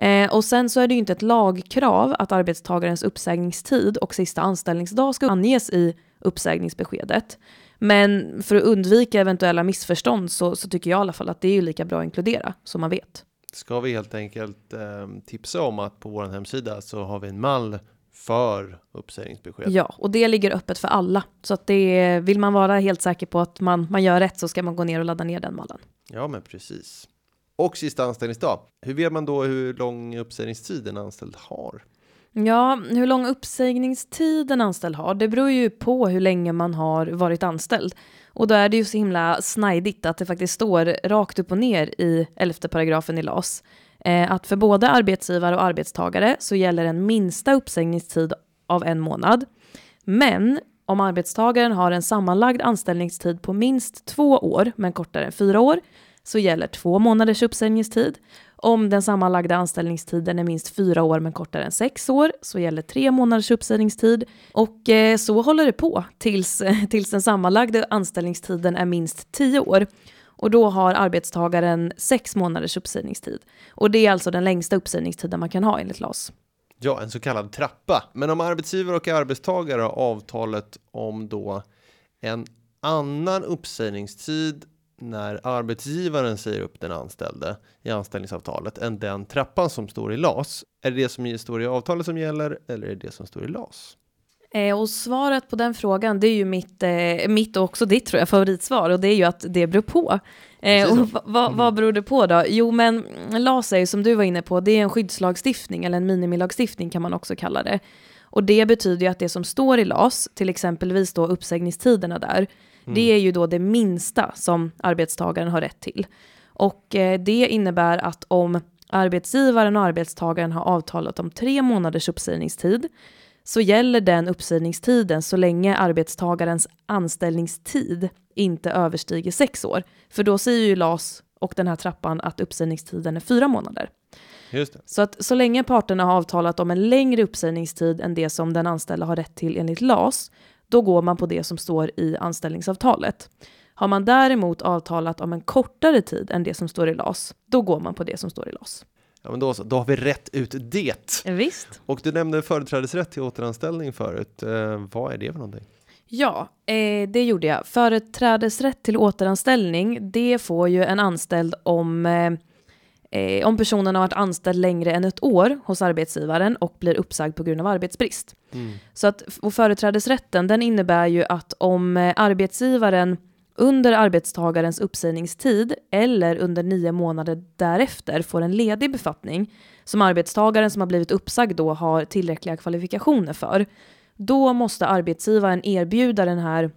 Eh, och sen så är det ju inte ett lagkrav att arbetstagarens uppsägningstid och sista anställningsdag ska anges i uppsägningsbeskedet. Men för att undvika eventuella missförstånd så, så tycker jag i alla fall att det är ju lika bra att inkludera så man vet. Ska vi helt enkelt eh, tipsa om att på vår hemsida så har vi en mall för uppsägningsbesked. Ja, och det ligger öppet för alla. Så att det vill man vara helt säker på att man, man gör rätt så ska man gå ner och ladda ner den mallen. Ja, men precis. Och sista anställningsdag. Hur vet man då hur lång uppsägningstid en anställd har? Ja, hur lång uppsägningstid en anställd har, det beror ju på hur länge man har varit anställd. Och då är det ju så himla snajdigt att det faktiskt står rakt upp och ner i elfte paragrafen i LAS eh, att för både arbetsgivare och arbetstagare så gäller en minsta uppsägningstid av en månad. Men om arbetstagaren har en sammanlagd anställningstid på minst två år, men kortare än fyra år, så gäller två månaders uppsägningstid. Om den sammanlagda anställningstiden är minst fyra år men kortare än sex år så gäller tre månaders uppsägningstid. Och eh, så håller det på tills, eh, tills den sammanlagda anställningstiden är minst tio år. Och då har arbetstagaren sex månaders uppsägningstid. Och det är alltså den längsta uppsägningstiden man kan ha enligt LAS. Ja, en så kallad trappa. Men om arbetsgivare och arbetstagare har avtalet om då en annan uppsägningstid när arbetsgivaren säger upp den anställde i anställningsavtalet än den trappan som står i LAS. Är det det som står i avtalet som gäller eller är det det som står i LAS? Eh, och svaret på den frågan, det är ju mitt, eh, mitt och också ditt tror jag, favoritsvar och det är ju att det beror på. Eh, och vad, vad beror det på då? Jo men LAS är ju som du var inne på, det är en skyddslagstiftning eller en minimilagstiftning kan man också kalla det. Och det betyder ju att det som står i LAS, till exempelvis då uppsägningstiderna där, Mm. Det är ju då det minsta som arbetstagaren har rätt till. Och eh, det innebär att om arbetsgivaren och arbetstagaren har avtalat om tre månaders uppsägningstid så gäller den uppsägningstiden så länge arbetstagarens anställningstid inte överstiger sex år. För då säger ju LAS och den här trappan att uppsägningstiden är fyra månader. Så att så länge parterna har avtalat om en längre uppsägningstid än det som den anställda har rätt till enligt LAS då går man på det som står i anställningsavtalet. Har man däremot avtalat om en kortare tid än det som står i LAS, då går man på det som står i LAS. Ja, men då, då har vi rätt ut det. Visst. Och du nämnde företrädesrätt till återanställning förut. Eh, vad är det för någonting? Ja, eh, det gjorde jag. Företrädesrätt till återanställning, det får ju en anställd om eh, eh, om personen har varit anställd längre än ett år hos arbetsgivaren och blir uppsagd på grund av arbetsbrist. Mm. Så att och företrädesrätten den innebär ju att om eh, arbetsgivaren under arbetstagarens uppsägningstid eller under nio månader därefter får en ledig befattning som arbetstagaren som har blivit uppsagd då har tillräckliga kvalifikationer för, då måste arbetsgivaren erbjuda den här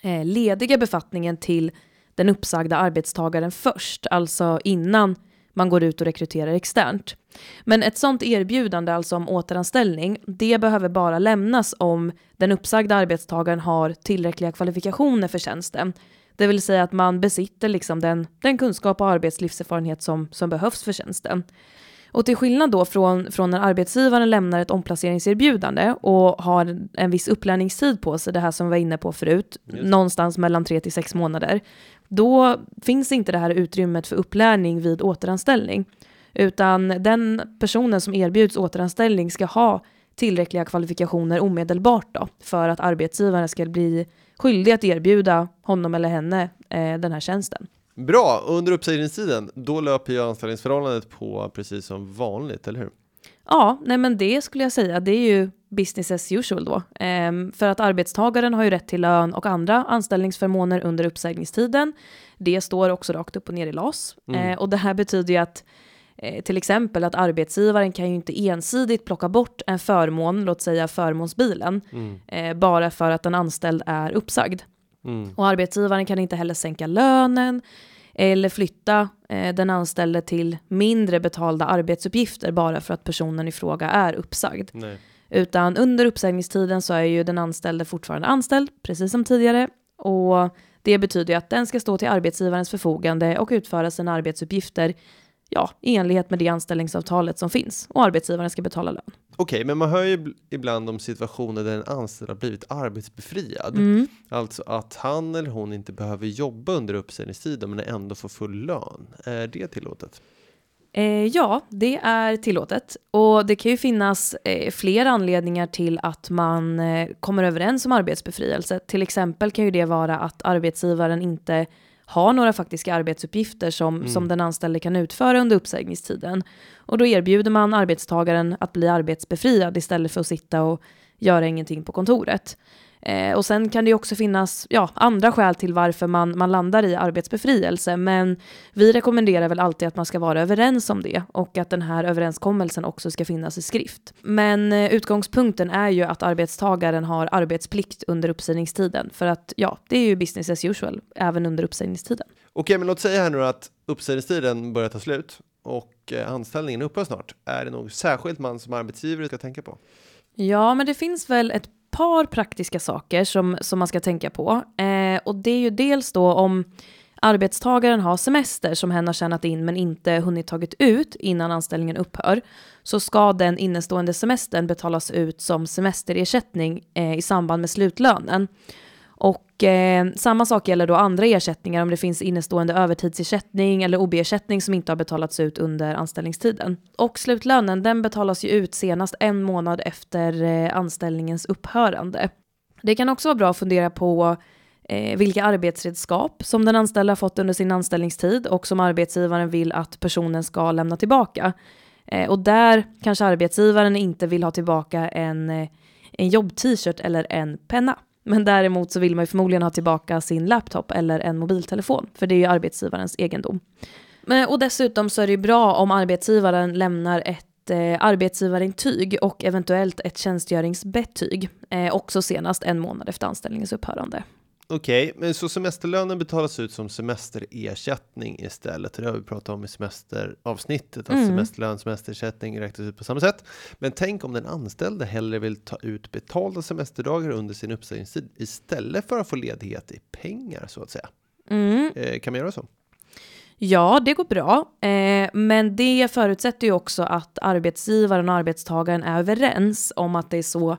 eh, lediga befattningen till den uppsagda arbetstagaren först, alltså innan man går ut och rekryterar externt. Men ett sånt erbjudande, alltså om återanställning, det behöver bara lämnas om den uppsagda arbetstagaren har tillräckliga kvalifikationer för tjänsten. Det vill säga att man besitter liksom den, den kunskap och arbetslivserfarenhet som, som behövs för tjänsten. Och till skillnad då från, från när arbetsgivaren lämnar ett omplaceringserbjudande och har en viss upplärningstid på sig, det här som vi var inne på förut, någonstans mellan tre till sex månader, då finns inte det här utrymmet för upplärning vid återanställning. Utan den personen som erbjuds återanställning ska ha tillräckliga kvalifikationer omedelbart då, för att arbetsgivaren ska bli skyldig att erbjuda honom eller henne eh, den här tjänsten. Bra, under uppsägningstiden, då löper ju anställningsförhållandet på precis som vanligt, eller hur? Ja, nej men det skulle jag säga, det är ju business as usual då. Ehm, för att arbetstagaren har ju rätt till lön och andra anställningsförmåner under uppsägningstiden. Det står också rakt upp och ner i LAS. Mm. Ehm, och det här betyder ju att eh, till exempel att arbetsgivaren kan ju inte ensidigt plocka bort en förmån, låt säga förmånsbilen, mm. eh, bara för att en anställd är uppsagd. Mm. Och arbetsgivaren kan inte heller sänka lönen eller flytta eh, den anställde till mindre betalda arbetsuppgifter bara för att personen i fråga är uppsagd. Nej. Utan under uppsägningstiden så är ju den anställde fortfarande anställd, precis som tidigare. Och det betyder att den ska stå till arbetsgivarens förfogande och utföra sina arbetsuppgifter ja, i enlighet med det anställningsavtalet som finns och arbetsgivaren ska betala lön. Okej, okay, men man hör ju ibland om situationer där en anställd har blivit arbetsbefriad. Mm. Alltså att han eller hon inte behöver jobba under uppsägningstiden men ändå får full lön. Är det tillåtet? Eh, ja, det är tillåtet. Och det kan ju finnas eh, fler anledningar till att man eh, kommer överens om arbetsbefrielse. Till exempel kan ju det vara att arbetsgivaren inte har några faktiska arbetsuppgifter som, mm. som den anställde kan utföra under uppsägningstiden. Och då erbjuder man arbetstagaren att bli arbetsbefriad istället för att sitta och göra ingenting på kontoret. Eh, och sen kan det också finnas ja, andra skäl till varför man, man landar i arbetsbefrielse, men vi rekommenderar väl alltid att man ska vara överens om det och att den här överenskommelsen också ska finnas i skrift. Men eh, utgångspunkten är ju att arbetstagaren har arbetsplikt under uppsägningstiden, för att ja, det är ju business as usual även under uppsägningstiden. Okej, men låt säga här nu att uppsägningstiden börjar ta slut och eh, anställningen upphör snart. Är det något särskilt man som arbetsgivare ska tänka på? Ja, men det finns väl ett par praktiska saker som, som man ska tänka på. Eh, och det är ju dels då om arbetstagaren har semester som hen har tjänat in men inte hunnit tagit ut innan anställningen upphör, så ska den innestående semestern betalas ut som semesterersättning eh, i samband med slutlönen. Och eh, samma sak gäller då andra ersättningar om det finns innestående övertidsersättning eller OB-ersättning som inte har betalats ut under anställningstiden. Och slutlönen den betalas ju ut senast en månad efter eh, anställningens upphörande. Det kan också vara bra att fundera på eh, vilka arbetsredskap som den anställda fått under sin anställningstid och som arbetsgivaren vill att personen ska lämna tillbaka. Eh, och där kanske arbetsgivaren inte vill ha tillbaka en, eh, en jobb-t-shirt eller en penna. Men däremot så vill man ju förmodligen ha tillbaka sin laptop eller en mobiltelefon, för det är ju arbetsgivarens egendom. Och dessutom så är det ju bra om arbetsgivaren lämnar ett eh, arbetsgivarintyg och eventuellt ett tjänstgöringsbetyg, eh, också senast en månad efter anställningens upphörande. Okej, okay, men så semesterlönen betalas ut som semesterersättning istället. Det har vi pratat om i semesteravsnittet, att mm. semesterlön, semesterersättning räknas ut på samma sätt. Men tänk om den anställde hellre vill ta ut betalda semesterdagar under sin uppsägningstid istället för att få ledighet i pengar så att säga. Mm. Eh, kan man göra så? Ja, det går bra, eh, men det förutsätter ju också att arbetsgivaren och arbetstagaren är överens om att det är så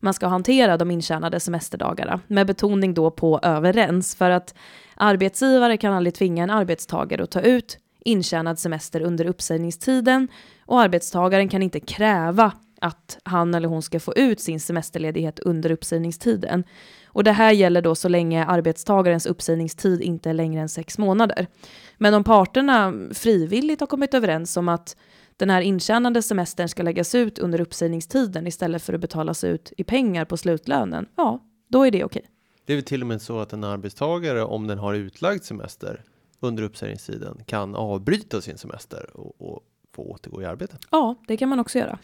man ska hantera de intjänade semesterdagarna, med betoning då på överens, för att arbetsgivare kan aldrig tvinga en arbetstagare att ta ut intjänad semester under uppsägningstiden och arbetstagaren kan inte kräva att han eller hon ska få ut sin semesterledighet under uppsägningstiden. Och det här gäller då så länge arbetstagarens uppsägningstid inte är längre än sex månader. Men om parterna frivilligt har kommit överens om att den här intjänade semestern ska läggas ut under uppsägningstiden istället för att betalas ut i pengar på slutlönen, ja, då är det okej. Okay. Det är väl till och med så att en arbetstagare, om den har utlagd semester under uppsägningstiden, kan avbryta sin semester och, och få återgå i arbete. Ja, det kan man också göra.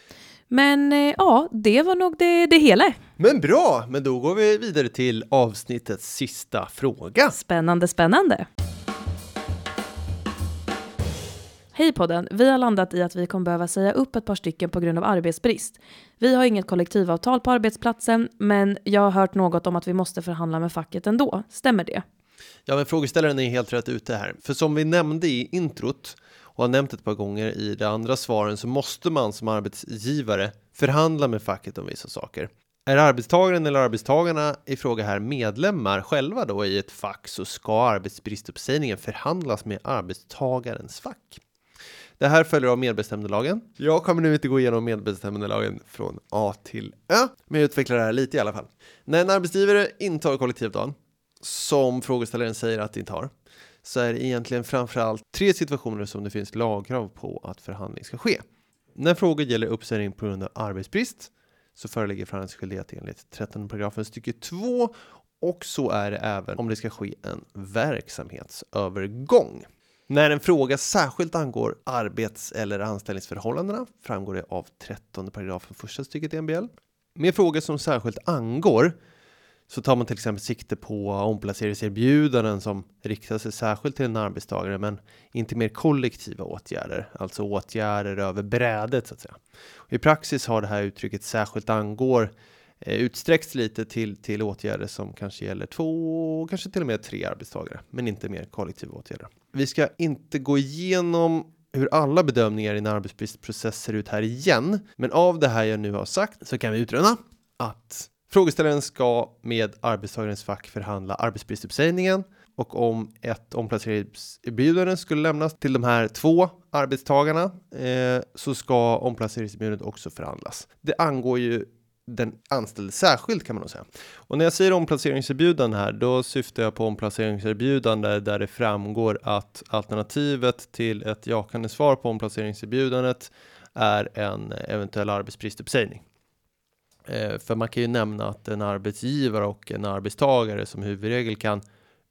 Men eh, ja, det var nog det, det hela. Men bra, men då går vi vidare till avsnittets sista fråga. Spännande, spännande. Hej podden! Vi har landat i att vi kommer behöva säga upp ett par stycken på grund av arbetsbrist. Vi har inget kollektivavtal på arbetsplatsen, men jag har hört något om att vi måste förhandla med facket ändå. Stämmer det? Ja, men frågeställaren är helt rätt ute här. För som vi nämnde i introt och har nämnt ett par gånger i de andra svaren så måste man som arbetsgivare förhandla med facket om vissa saker. Är arbetstagaren eller arbetstagarna i fråga här medlemmar själva då i ett fack så ska arbetsbristuppsägningen förhandlas med arbetstagarens fack. Det här följer av medbestämmandelagen. Jag kommer nu inte gå igenom medbestämmandelagen från A till Ö, men jag utvecklar det här lite i alla fall. När en arbetsgivare inte har kollektivavtal, som frågeställaren säger att det inte har, så är det egentligen framförallt tre situationer som det finns lagkrav på att förhandling ska ske. När frågor gäller uppsägning på grund av arbetsbrist så föreligger förhandlingsskyldighet enligt 13 paragrafen stycke 2 och så är det även om det ska ske en verksamhetsövergång. När en fråga särskilt angår arbets eller anställningsförhållandena framgår det av 13 paragrafen första stycket i MBL. Med frågor som särskilt angår så tar man till exempel sikte på omplaceringserbjudanden som riktar sig särskilt till en arbetstagare men inte mer kollektiva åtgärder, alltså åtgärder över brädet så att säga. Och I praxis har det här uttrycket särskilt angår eh, utsträckts lite till, till åtgärder som kanske gäller två, kanske till och med tre arbetstagare, men inte mer kollektiva åtgärder. Vi ska inte gå igenom hur alla bedömningar i en arbetsbristprocess ser ut här igen, men av det här jag nu har sagt så kan vi utröna att frågeställaren ska med arbetstagarens fack förhandla arbetsbristuppsägningen och om ett omplaceringserbjudande skulle lämnas till de här två arbetstagarna eh, så ska omplaceringserbjudandet också förhandlas. Det angår ju den anställde särskilt kan man nog säga. Och när jag säger omplaceringserbjudande här, då syftar jag på omplaceringserbjudande där det framgår att alternativet till ett jakande svar på omplaceringserbjudandet är en eventuell arbetsbristuppsägning. Eh, för man kan ju nämna att en arbetsgivare och en arbetstagare som huvudregel kan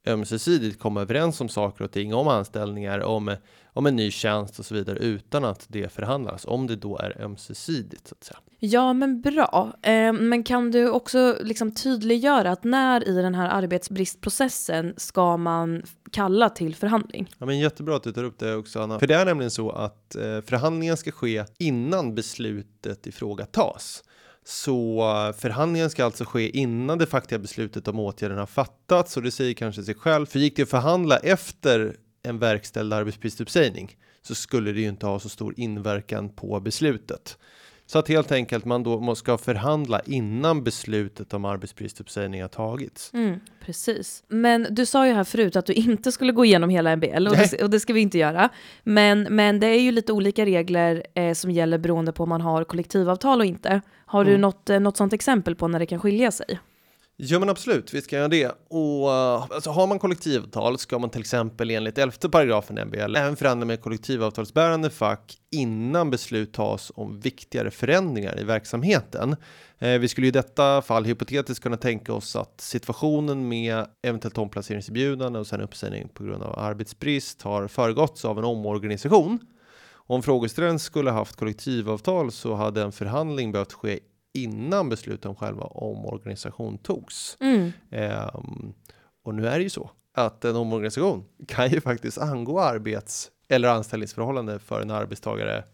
ömsesidigt komma överens om saker och ting, om anställningar, om, om en ny tjänst och så vidare utan att det förhandlas, om det då är ömsesidigt så att säga. Ja, men bra. Eh, men kan du också liksom tydliggöra att när i den här arbetsbristprocessen ska man kalla till förhandling? Ja, men jättebra att du tar upp det också Anna. För det är nämligen så att eh, förhandlingen ska ske innan beslutet i fråga tas. Så förhandlingen ska alltså ske innan det faktiska beslutet om åtgärden har fattats och det säger kanske sig själv. För gick det att förhandla efter en verkställd arbetspristuppsägning så skulle det ju inte ha så stor inverkan på beslutet. Så att helt enkelt man då ska förhandla innan beslutet om arbetspristuppsägning har tagits. Mm, precis. Men du sa ju här förut att du inte skulle gå igenom hela MBL och, det, och det, ska vi inte göra. Men, men det är ju lite olika regler eh, som gäller beroende på om man har kollektivavtal och inte. Har mm. du något, eh, något sånt exempel på när det kan skilja sig? Ja men absolut, vi ska göra det. Och eh, alltså, har man kollektivavtal ska man till exempel enligt 11 paragrafen MBL även förhandla med kollektivavtalsbärande fack innan beslut tas om viktigare förändringar i verksamheten. Eh, vi skulle i detta fall hypotetiskt kunna tänka oss att situationen med eventuellt omplaceringserbjudande och sen uppsägning på grund av arbetsbrist har föregåtts av en omorganisation. Om frågeställaren skulle haft kollektivavtal så hade en förhandling behövt ske innan beslut om själva omorganisation togs. Mm. Um, och nu är det ju så att en omorganisation kan ju faktiskt angå arbets eller anställningsförhållande för en arbetstagare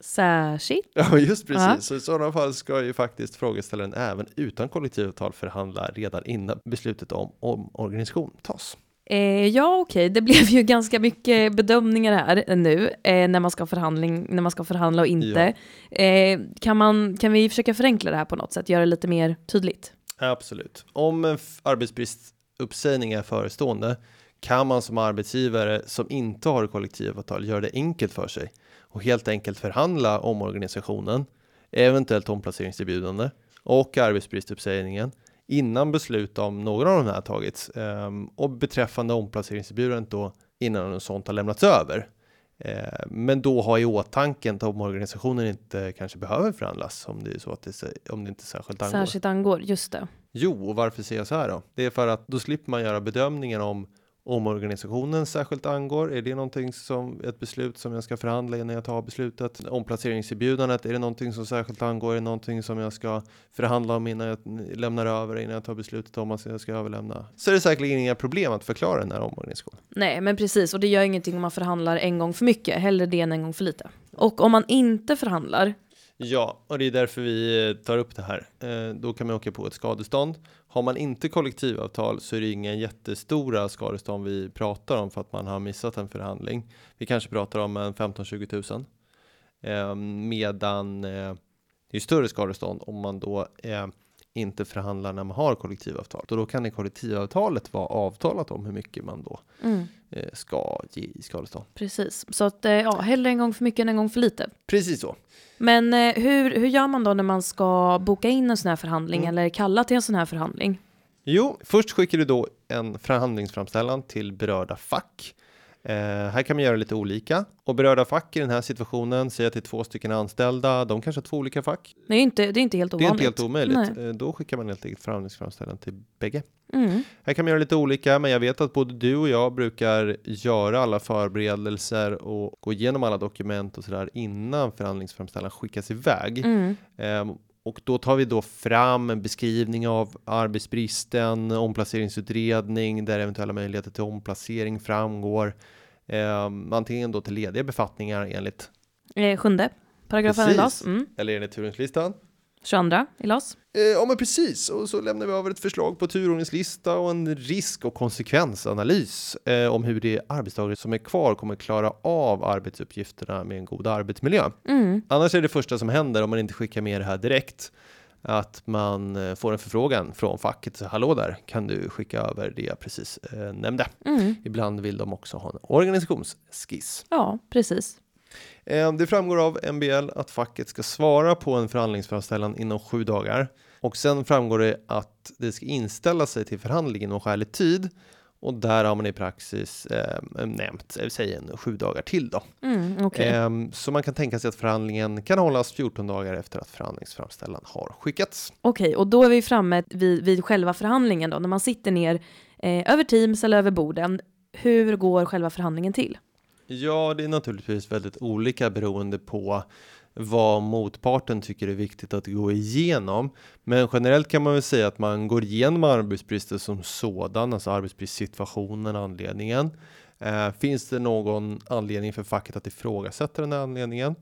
Särskilt. Ja, just precis. Ja. Så i sådana fall ska ju faktiskt frågeställaren även utan kollektivavtal förhandla redan innan beslutet om omorganisation tas. Eh, ja, okej, okay. det blev ju ganska mycket bedömningar här nu eh, när, man ska förhandling, när man ska förhandla och inte. Ja. Eh, kan, man, kan vi försöka förenkla det här på något sätt, göra det lite mer tydligt? Absolut. Om en arbetsbristuppsägning är förestående kan man som arbetsgivare som inte har kollektivavtal göra det enkelt för sig och helt enkelt förhandla om organisationen, eventuellt omplaceringserbjudande och arbetsbristuppsägningen innan beslut om några av de här tagits um, och beträffande omplaceringserbjudandet då innan en sånt har lämnats över. Uh, men då ha i åtanke att omorganisationen inte kanske behöver förhandlas om det är så att det, om det inte särskilt angår. Särskilt angår, just det. Jo, och varför säger jag så här då? Det är för att då slipper man göra bedömningen om omorganisationen särskilt angår? Är det någonting som ett beslut som jag ska förhandla innan jag tar beslutet? Omplaceringserbjudandet, är det någonting som särskilt angår? Är det någonting som jag ska förhandla om innan jag lämnar över, innan jag tar beslutet om att jag ska överlämna? Så är det säkerligen inga problem att förklara den här omorganisationen. Nej, men precis, och det gör ingenting om man förhandlar en gång för mycket, hellre det än en gång för lite. Och om man inte förhandlar, Ja, och det är därför vi tar upp det här. Eh, då kan man åka på ett skadestånd. Har man inte kollektivavtal så är det inga jättestora skadestånd vi pratar om för att man har missat en förhandling. Vi kanske pratar om en 15-20 000. Eh, medan eh, det är större skadestånd om man då eh, inte förhandlar när man har kollektivavtal. Och då kan i kollektivavtalet vara avtalat om hur mycket man då mm. eh, ska ge i skadestånd. Precis, så att eh, ja, hellre en gång för mycket än en gång för lite. Precis så. Men eh, hur, hur gör man då när man ska boka in en sån här förhandling mm. eller kalla till en sån här förhandling? Jo, först skickar du då en förhandlingsframställan till berörda fack Eh, här kan man göra lite olika och berörda fack i den här situationen säger till två stycken anställda. De kanske har två olika fack. Det är inte, det är inte helt ovanligt. Det är inte helt omöjligt. Nej. Eh, då skickar man helt enkelt förhandlingsframställan till bägge. Mm. Här kan man göra lite olika, men jag vet att både du och jag brukar göra alla förberedelser och gå igenom alla dokument och sådär innan förhandlingsframställan skickas iväg. Mm. Eh, och då tar vi då fram en beskrivning av arbetsbristen, omplaceringsutredning där eventuella möjligheter till omplacering framgår. Eh, antingen då till lediga befattningar enligt eh, sjunde paragrafen LAS. Mm. Eller enligt turordningslistan. 22 i LAS. Eh, ja men precis, och så lämnar vi över ett förslag på turordningslista och en risk och konsekvensanalys eh, om hur de arbetstagare som är kvar kommer klara av arbetsuppgifterna med en god arbetsmiljö. Mm. Annars är det första som händer om man inte skickar med det här direkt att man eh, får en förfrågan från facket. Hallå där, kan du skicka över det jag precis eh, nämnde? Mm. Ibland vill de också ha en organisationsskiss. Ja, precis. Eh, Det framgår av MBL att facket ska svara på en förhandlingsframställan inom sju dagar. Och sen framgår det att det ska inställa sig till förhandling inom skälig tid. Och där har man i praxis eh, nämnt, eh, säg en sju dagar till då. Mm, okej. Ehm, så man kan tänka sig att förhandlingen kan hållas 14 dagar efter att förhandlingsframställan har skickats. Okej, och då är vi framme vid, vid själva förhandlingen då, när man sitter ner eh, över Teams eller över borden. Hur går själva förhandlingen till? Ja, det är naturligtvis väldigt olika beroende på vad motparten tycker är viktigt att gå igenom. Men generellt kan man väl säga att man går igenom arbetsbrister som sådan, alltså arbetsbristsituationen, anledningen. Eh, finns det någon anledning för facket att ifrågasätta den här anledningen?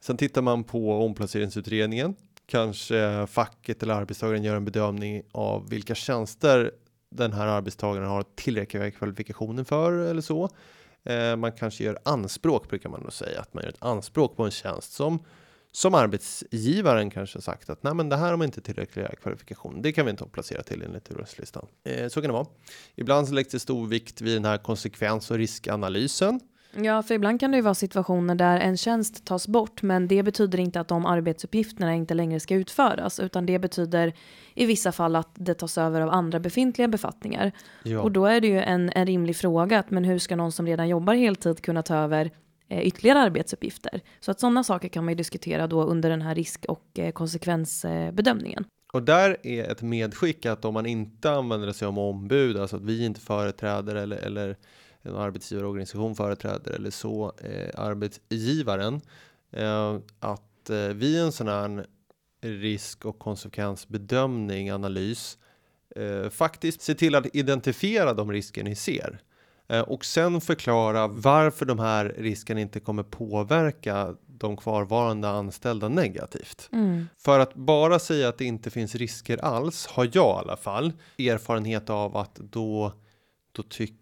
Sen tittar man på omplaceringsutredningen. Kanske facket eller arbetstagaren gör en bedömning av vilka tjänster den här arbetstagaren har tillräckliga kvalifikationer för eller så. Eh, man kanske gör anspråk brukar man nog säga att man gör ett anspråk på en tjänst som som arbetsgivaren kanske sagt att nej, men det här har man inte tillräckliga kvalifikation. Det kan vi inte placera till enligt röstlistan. Eh, så kan det vara. Ibland så läggs det stor vikt vid den här konsekvens och riskanalysen. Ja, för ibland kan det ju vara situationer där en tjänst tas bort, men det betyder inte att de arbetsuppgifterna inte längre ska utföras, utan det betyder i vissa fall att det tas över av andra befintliga befattningar. Ja. Och då är det ju en, en rimlig fråga, att, men hur ska någon som redan jobbar heltid kunna ta över eh, ytterligare arbetsuppgifter? Så att sådana saker kan man ju diskutera då under den här risk och eh, konsekvensbedömningen. Och där är ett medskick att om man inte använder sig om ombud, alltså att vi inte företräder eller, eller en arbetsgivarorganisation företräder eller så eh, arbetsgivaren, eh, att eh, vid en sån här risk och konsekvensbedömning, analys, eh, faktiskt se till att identifiera de risker ni ser. Eh, och sen förklara varför de här riskerna inte kommer påverka de kvarvarande anställda negativt. Mm. För att bara säga att det inte finns risker alls har jag i alla fall erfarenhet av att då, då tycker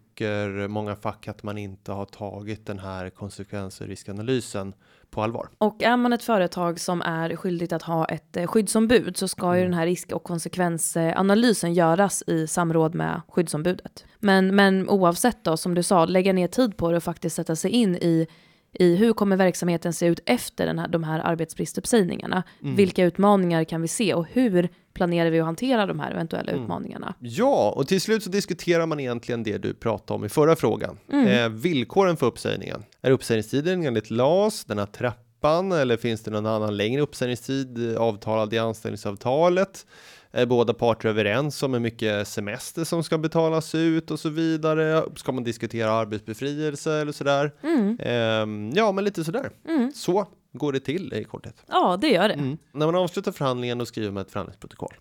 många fack att man inte har tagit den här konsekvens och riskanalysen på allvar. Och är man ett företag som är skyldigt att ha ett eh, skyddsombud så ska ju Mm. den här risk och konsekvensanalysen göras i samråd med skyddsombudet. Men, men oavsett då, som du sa, lägga ner tid på det och faktiskt sätta sig in i i hur kommer verksamheten se ut efter den här, de här arbetsbristuppsägningarna? Mm. Vilka utmaningar kan vi se och hur planerar vi att hantera de här eventuella Mm. utmaningarna? Ja, och till slut så diskuterar man egentligen det du pratade om i förra frågan. Mm. Eh, villkoren för uppsägningen. Är uppsägningstiden enligt LAS, den här trappan eller finns det någon annan längre uppsägningstid eh, avtalad i anställningsavtalet? Är båda parter överens om hur mycket semester som ska betalas ut och så vidare? Ska man diskutera arbetsbefrielse eller sådär? Mm. Ehm, ja, men lite sådär. Mm. Så går det till i korthet. Ja, det gör det. Mm. När man avslutar förhandlingen då skriver man ett förhandlingsprotokoll.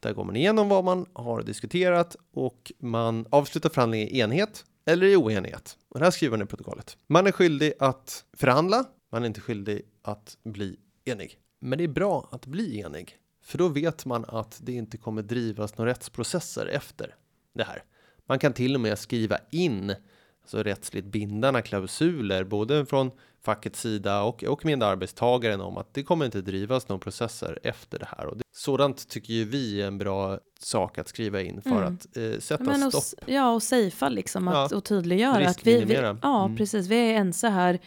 Där går man igenom vad man har diskuterat och man avslutar förhandlingen i enhet eller i oenighet. Och det här skriver man i protokollet. Man är skyldig att förhandla, man är inte skyldig att bli enig. Men det är bra att bli enig, för då vet man att det inte kommer drivas några rättsprocesser efter det här. Man kan till och med skriva in alltså rättsligt bindande klausuler, både från fackets sida och, och med arbetstagaren om att det kommer inte drivas några processer efter det här. Och det, sådant tycker ju vi är en bra sak att skriva in för Mm. att eh, sätta Men och, stopp. s- ja, och safea liksom att, Ja. och tydliggöra att vi, vi, ja, Mm. precis, vi är ense här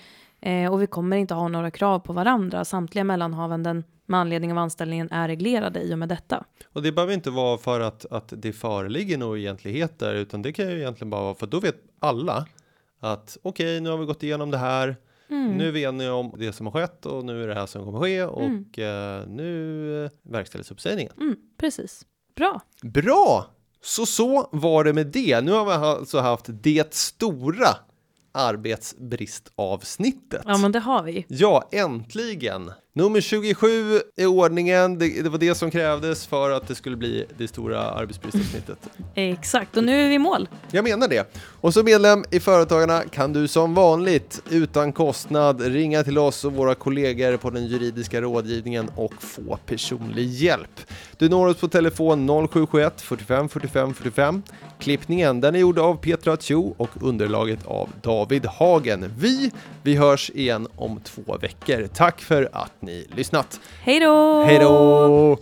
eh, och vi kommer inte ha några krav på varandra. Samtliga mellanhavanden med anledning av anställningen är reglerade i och med detta. Och det behöver inte vara för att, att det föreligger några egentligheter, utan det kan ju egentligen bara vara för då vet alla att okej, nu har vi gått igenom det här. Mm. Nu är vi eniga om det som har skett och nu är det här som kommer ske och eh, nu eh, verkställs uppsägningen. Mm, precis. Bra. Bra! Så så var det med det. Nu har vi alltså haft det stora arbetsbristavsnittet. Ja, men det har vi. Ja, äntligen! Nummer 27 i ordningen. Det, det var det som krävdes för att det skulle bli det stora arbetsbristavsnittet. Exakt, och nu är vi i mål. Jag menar det. Och som medlem i Företagarna kan du som vanligt utan kostnad ringa till oss och våra kollegor på den juridiska rådgivningen och få personlig hjälp. Du når oss på telefon 0771 45 45 45. Klippningen den är gjord av Petra Tjo och underlaget av David Hagen. Vi, vi hörs igen om två veckor. Tack för att ni lyssnat. Hej då! Hej då!